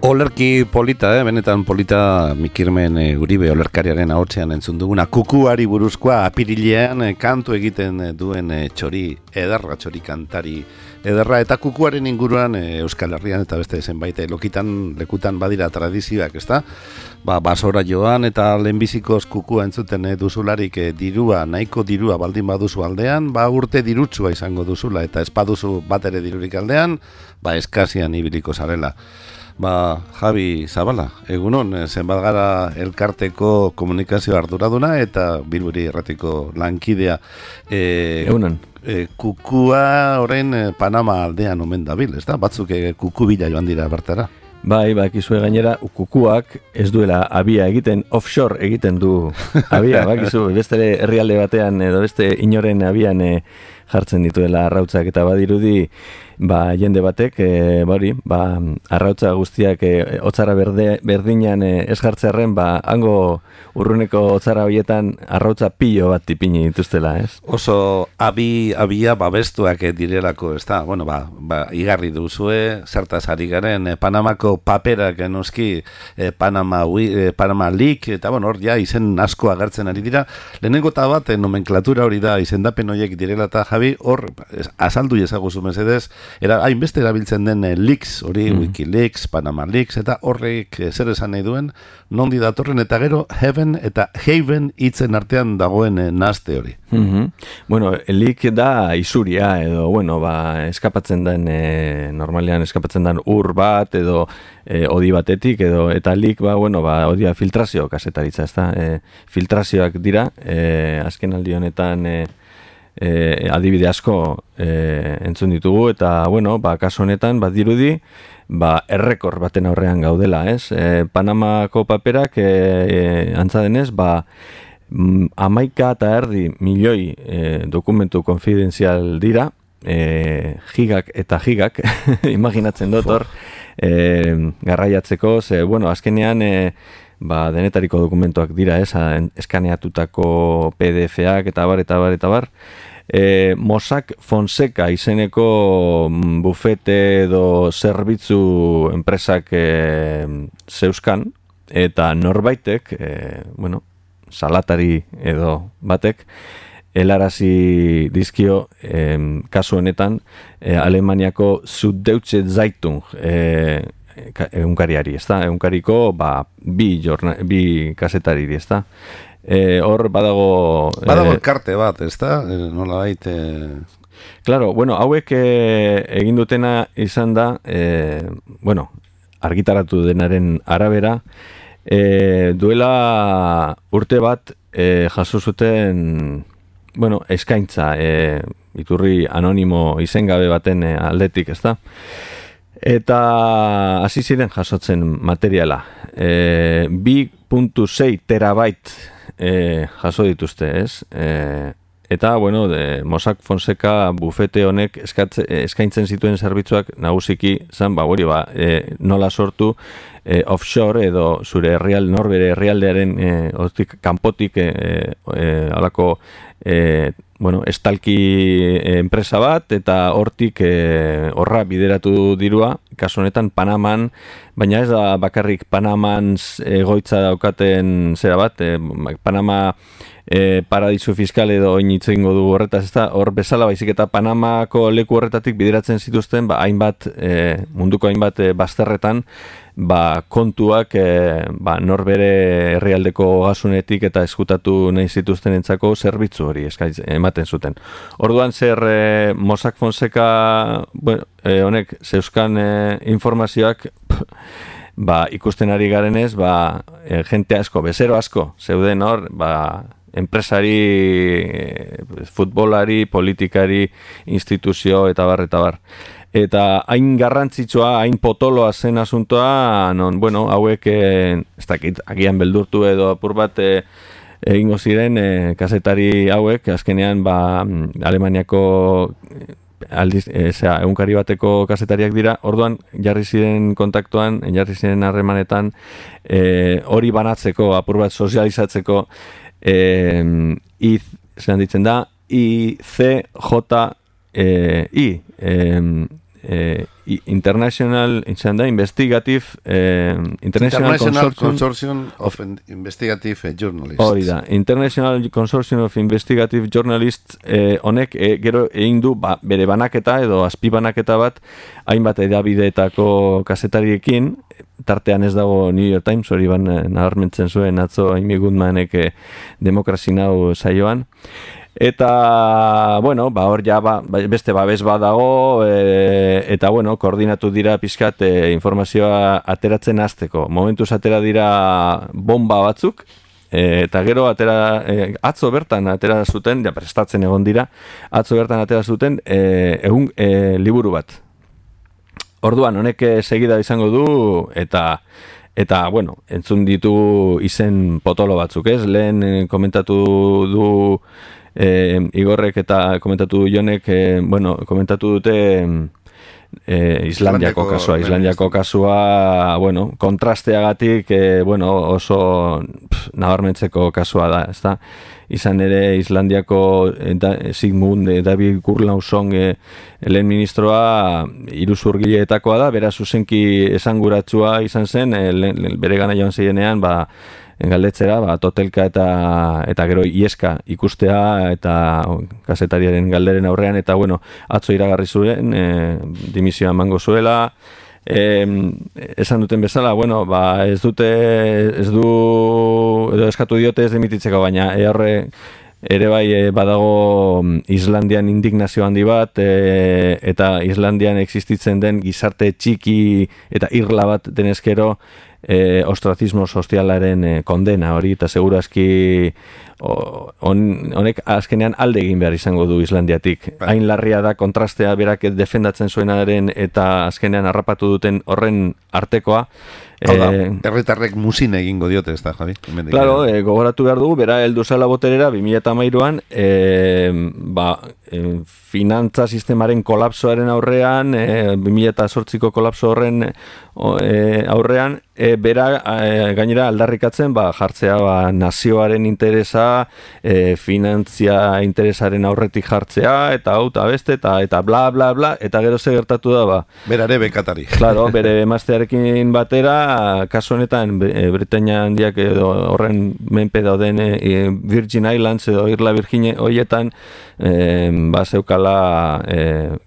Olerki polita, eh? benetan polita mikirmen e, uribe olerkariaren ahotzean entzun duguna kukuari buruzkoa apirilean e, kantu egiten duen e, txori ederra txori kantari ederra eta kukuaren inguruan Euskal Herrian eta beste zenbait lokitan lekutan badira tradizioak, ezta? Ba, basora joan eta lehenbizikoz kukua entzuten e, duzularik dirua, nahiko dirua baldin baduzu aldean, ba urte dirutsua izango duzula eta espaduzu bat ere dirurik aldean, ba eskazian ibiliko zarela. Ba, Javi Zabala, egunon, eh, zenbat gara elkarteko komunikazio arduraduna eta bilburi erratiko lankidea. E, egunon. E, kukua horrein Panama aldean omen dabil, ez da? Batzuk e, kuku bila joan dira bertara. Bai, bai, kizue gainera, kukuak ez duela abia egiten, offshore egiten du abia, bakizu, beste herrialde batean edo beste inoren abian jartzen dituela arrautzak eta badirudi ba, jende batek e, bari, ba, arrautza guztiak e, otzara berde, berdinan e, ez jartzearen ba, hango urruneko otzara horietan arrautza pilo bat tipini dituztela, ez? Oso abi, abia babestuak direlako, ez da? Bueno, ba, ba, igarri duzue, zertaz ari garen, e, Panamako paperak enoski, e, Panama, e, Panama League, eta bueno, hor ja izen asko agertzen ari dira. Lehenengo eta bat, nomenklatura hori da, izendapen horiek direla eta Javi, hor, azaldu ezaguzu mesedez, era, hainbeste erabiltzen den eh, leaks, hori mm. Wikileaks, Panama Leaks, eta horrek eh, zer esan nahi duen, nondi datorren eta gero, heaven eta haven hitzen artean dagoen eh, naste hori. Mm Bueno, leak da isuria, edo, bueno, ba, eskapatzen den, e, normalean eskapatzen den ur bat, edo e, odi batetik, edo, eta leak, ba, bueno, ba, odia filtrazio kasetaritza, ez da, e, filtrazioak dira, e, azken aldi honetan, e, e, adibide asko e, entzun ditugu. Eta bueno, ba kaso honetan bat dirudi ba errekor baten aurrean gaudela, ez? E, Panamako paperak e, e, antza denez, ba mm, amaika eta erdi milioi e, dokumentu konfidenzial dira, e, gigak eta gigak, imaginatzen dut hor, e, garraiatzeko, ze, bueno, azkenean, e, ba, denetariko dokumentuak dira, ez, eskaneatutako PDF-ak eta bar, eta bar, eta bar. E, Mosak Fonseca izeneko mm, bufete edo zerbitzu enpresak e, zeuskan, eta norbaitek, e, bueno, salatari edo batek, helarazi dizkio em, kasu honetan e, Alemaniako Süddeutsche Zeitung e, egunkariari, ez da? Egunkariko, ba, bi, jorna, bi kasetari, ez da? E, hor, badago... Badago e, elkarte bat, ez da? E, baite... Claro, bueno, hauek e, egin dutena izan da, e, bueno, argitaratu denaren arabera, e, duela urte bat e, jaso zuten, bueno, eskaintza, e, iturri anonimo izengabe baten e, aldetik, ez da? Eta hasi ziren jasotzen materiala. E, 2.6 terabait e, jaso dituzte, ez? E, eta, bueno, de Mossack Fonseca bufete honek eskatze, eskaintzen zituen zerbitzuak nagusiki zan, ba, hori, ba, e, nola sortu e, offshore edo zure herrial norbere herrialdearen e, kanpotik e, e, alako e, bueno, estalki eh, enpresa bat eta hortik e, horra bideratu dirua, kasu honetan Panaman, baina ez da bakarrik Panaman egoitza daukaten zera bat, e, Panama e, paradisu fiskal edo oinitzen du horretaz, ez da, hor bezala baizik eta Panamako leku horretatik bideratzen zituzten, ba, hainbat, e, munduko hainbat e, bazterretan, ba, kontuak e, ba, norbere herrialdeko gasunetik eta eskutatu nahi zituzten entzako zerbitzu hori eskaiz, ematen zuten. Orduan zer e, Mossack Fonseca bueno, e, honek zeuskan e, informazioak ba, ikusten ari garenez ba, e, jente asko, bezero asko zeuden hor, ba, enpresari, futbolari, politikari, instituzio eta bar, eta bar. Eta hain garrantzitsua, hain potoloa zen asuntoa, non, bueno, hauek, eh, ez dakit, agian beldurtu edo apur bat eh, egingo ziren eh, kasetari hauek, azkenean, ba, Alemaniako eh, aldiz, e, zera, egunkari bateko kasetariak dira, orduan jarri ziren kontaktuan, jarri ziren harremanetan, e, hori banatzeko, apur bat sozializatzeko, e, iz, zelan ditzen da, I, C, J, e, I, e, International, izan da, Investigative eh, International, International Consortium, of Investigative Journalists. Hori da, International Consortium of Investigative Journalists eh, honek eh, gero egin du ba, bere banaketa edo azpi banaketa bat hainbat edabideetako kasetariekin, tartean ez dago New York Times, hori ban eh, nabarmentzen zuen atzo Amy Goodmanek eh, demokrasi nau saioan. Eta, bueno, ba, hor ja, ba, beste babes badago, e, eta, bueno, koordinatu dira pixkat e, informazioa ateratzen hasteko. Momentuz atera dira bomba batzuk, e, eta gero atera, e, atzo bertan atera zuten, ja, prestatzen egon dira, atzo bertan atera zuten, e, egun e, liburu bat. Orduan, honek segida izango du, eta, eta, bueno, entzun ditu izen potolo batzuk, ez? Lehen komentatu du, e, Igorrek eta komentatu jonek, e, bueno, komentatu dute e, Islandiako kasua, Islandiako kasua, bueno, kontrasteagatik, e, bueno, oso pff, nabarmentzeko kasua da, ez da? Izan ere Islandiako da, Sigmund David Gurlausson e, lehen ministroa iruzurgileetakoa da, bera zuzenki esanguratsua izan zen, e, bere gana joan zeinean, ba, galdetzera, ba, totelka eta eta gero ieska ikustea eta kasetariaren galderen aurrean eta bueno, atzo iragarri zuen e, dimisioa emango zuela. E, esan duten bezala, bueno, ba, ez dute ez du edo eskatu diote ez dimititzeko baina e, horre ere bai e, badago Islandian indignazio handi bat e, eta Islandian existitzen den gizarte txiki eta irla bat denezkero e, ostrazismo sozialaren e, kondena hori, eta seguraski honek azkenean alde egin behar izango du Islandiatik. Bai. Hain larria da kontrastea berak defendatzen zuenaren eta azkenean harrapatu duten horren artekoa, Hau da, eh, erretarrek musin egingo diote ez da, Javi? Claro, e, gogoratu behar dugu, bera heldu zala boterera, 2008an, e, ba, e, finantza sistemaren kolapsoaren aurrean, e, 2008ko kolapso horren e, aurrean, e, bera e, gainera aldarrikatzen, ba, jartzea ba, nazioaren interesa, e, finantzia interesaren aurretik jartzea, eta hau, eta beste, eta, eta bla, bla, bla, eta gero ze gertatu da, ba. Berare bekatari. Claro, bere emaztearekin batera, kasu honetan e, Britania handiak edo horren menpe dauden e, Virgin Islands edo Irla Virginia hoietan e, ba zeukala e,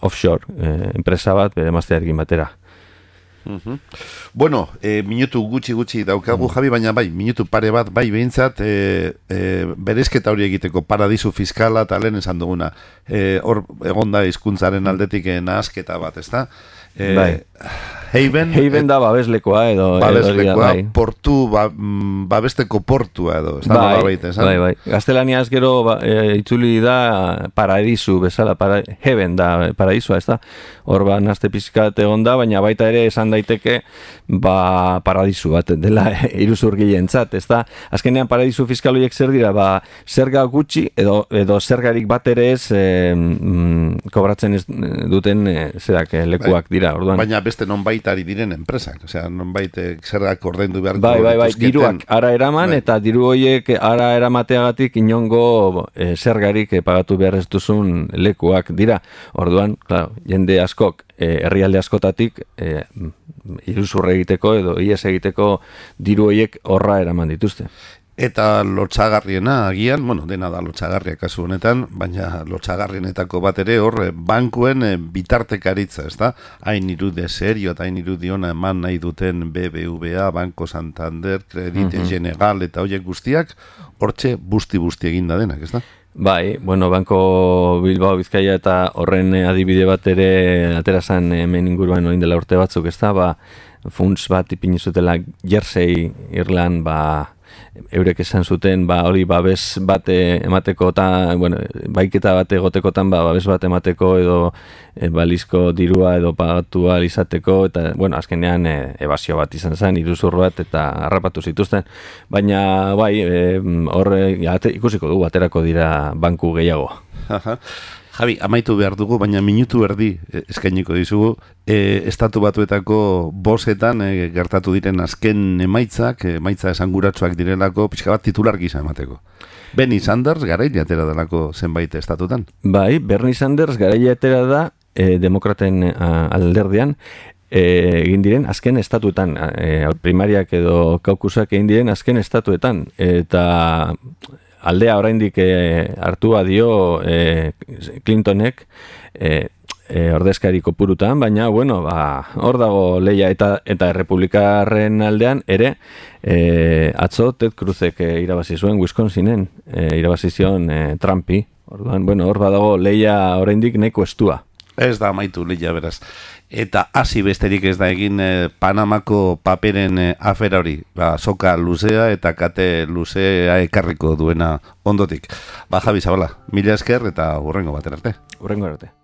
offshore enpresa bat bere maztearekin batera. Uh Bueno, e, minutu gutxi gutxi daukagu mm. jabi, baina bai, minutu pare bat, bai behintzat, e, e, berezketa hori egiteko paradisu fiskala eta lehen esan duguna. Hor egonda hizkuntzaren aldetik nahasketa bat, ezta? E, bai. Haven, Haven da babeslekoa edo babeslekoa, bai. portu ba, mm, babesteko portua edo bai, baita, bai, bai. Gaztelaniaz gero ba, e, itzuli da paradisu bezala, para, Heaven da paradisua, ez da hor ba nazte pizkat egon da baina baita ere esan daiteke ba paradisu bat dela iruzur gilentzat, ez da azkenean paradisu fiskaloiek zer dira ba, zerga gutxi edo, edo zergarik bat ere ez e, mm, kobratzen ez duten e, zerak lekuak bai. dira orduan. baina beste non baitari diren enpresak, osea, non baite zergak ordendu behar bai, bai, bai, diruak ara eraman bai. eta diru horiek ara eramateagatik inongo e, zergarik e, pagatu behar ez duzun lekuak dira. Orduan, claro, jende askok herrialde askotatik e, iruzurre egiteko edo ies egiteko diru horiek horra eraman dituzte. Eta lotxagarriena agian, bueno, dena da lotxagarria kasu honetan, baina lotxagarrienetako bat ere hor eh, bankuen e, bitartekaritza, ez da? Hain irude serio eta hain irudiona eman nahi duten BBVA, Banko Santander, Kredite mm General eta hoiek guztiak, hortxe busti-busti eginda denak, ez da? Bai, bueno, Banko Bilbao Bizkaia eta horren adibide bat ere aterazan hemen inguruan orain dela urte batzuk, ez da? Ba, funts bat ipinizutela Jersey, Irland, ba, eurek esan zuten ba hori babes bate emateko eta bueno, baiketa bate egotekotan ba, babes bat emateko edo e, balizko dirua edo pagatu izateko eta bueno, azkenean e, ebazio bat izan zen, iruzur bat eta harrapatu zituzten, baina bai, e, horre ikusiko du aterako dira banku gehiago. Javi, amaitu behar dugu, baina minutu erdi e, eskainiko dizugu, e, estatu batuetako bosetan e, gertatu diren azken emaitzak, emaitza esanguratsuak direlako, pixka bat titular gisa emateko. Bernie Sanders garaile atera delako zenbait estatutan. Bai, Bernie Sanders garaile atera da, e, demokraten alderdean, egin diren azken estatuetan, e, primariak edo kaukusak egin diren azken estatuetan, eta aldea oraindik e, hartua dio e, Clintonek e, e, ordezkari kopurutan, baina bueno, ba, hor dago leia eta eta errepublikarren aldean ere e, atzo Ted Cruzek e, irabazi zuen Wisconsinen, e, irabazi zion e, Trumpi. Orduan, bueno, hor badago leia oraindik neko estua. Ez da maitu leia beraz. Eta hasi besterik ez da egin eh, Panamako paperen eh, afera hori. Ba, soka luzea eta kate luzea ekarriko duena ondotik. Ba, Javi Zabala, mila esker eta urrengo baten arte. Urrengo arte.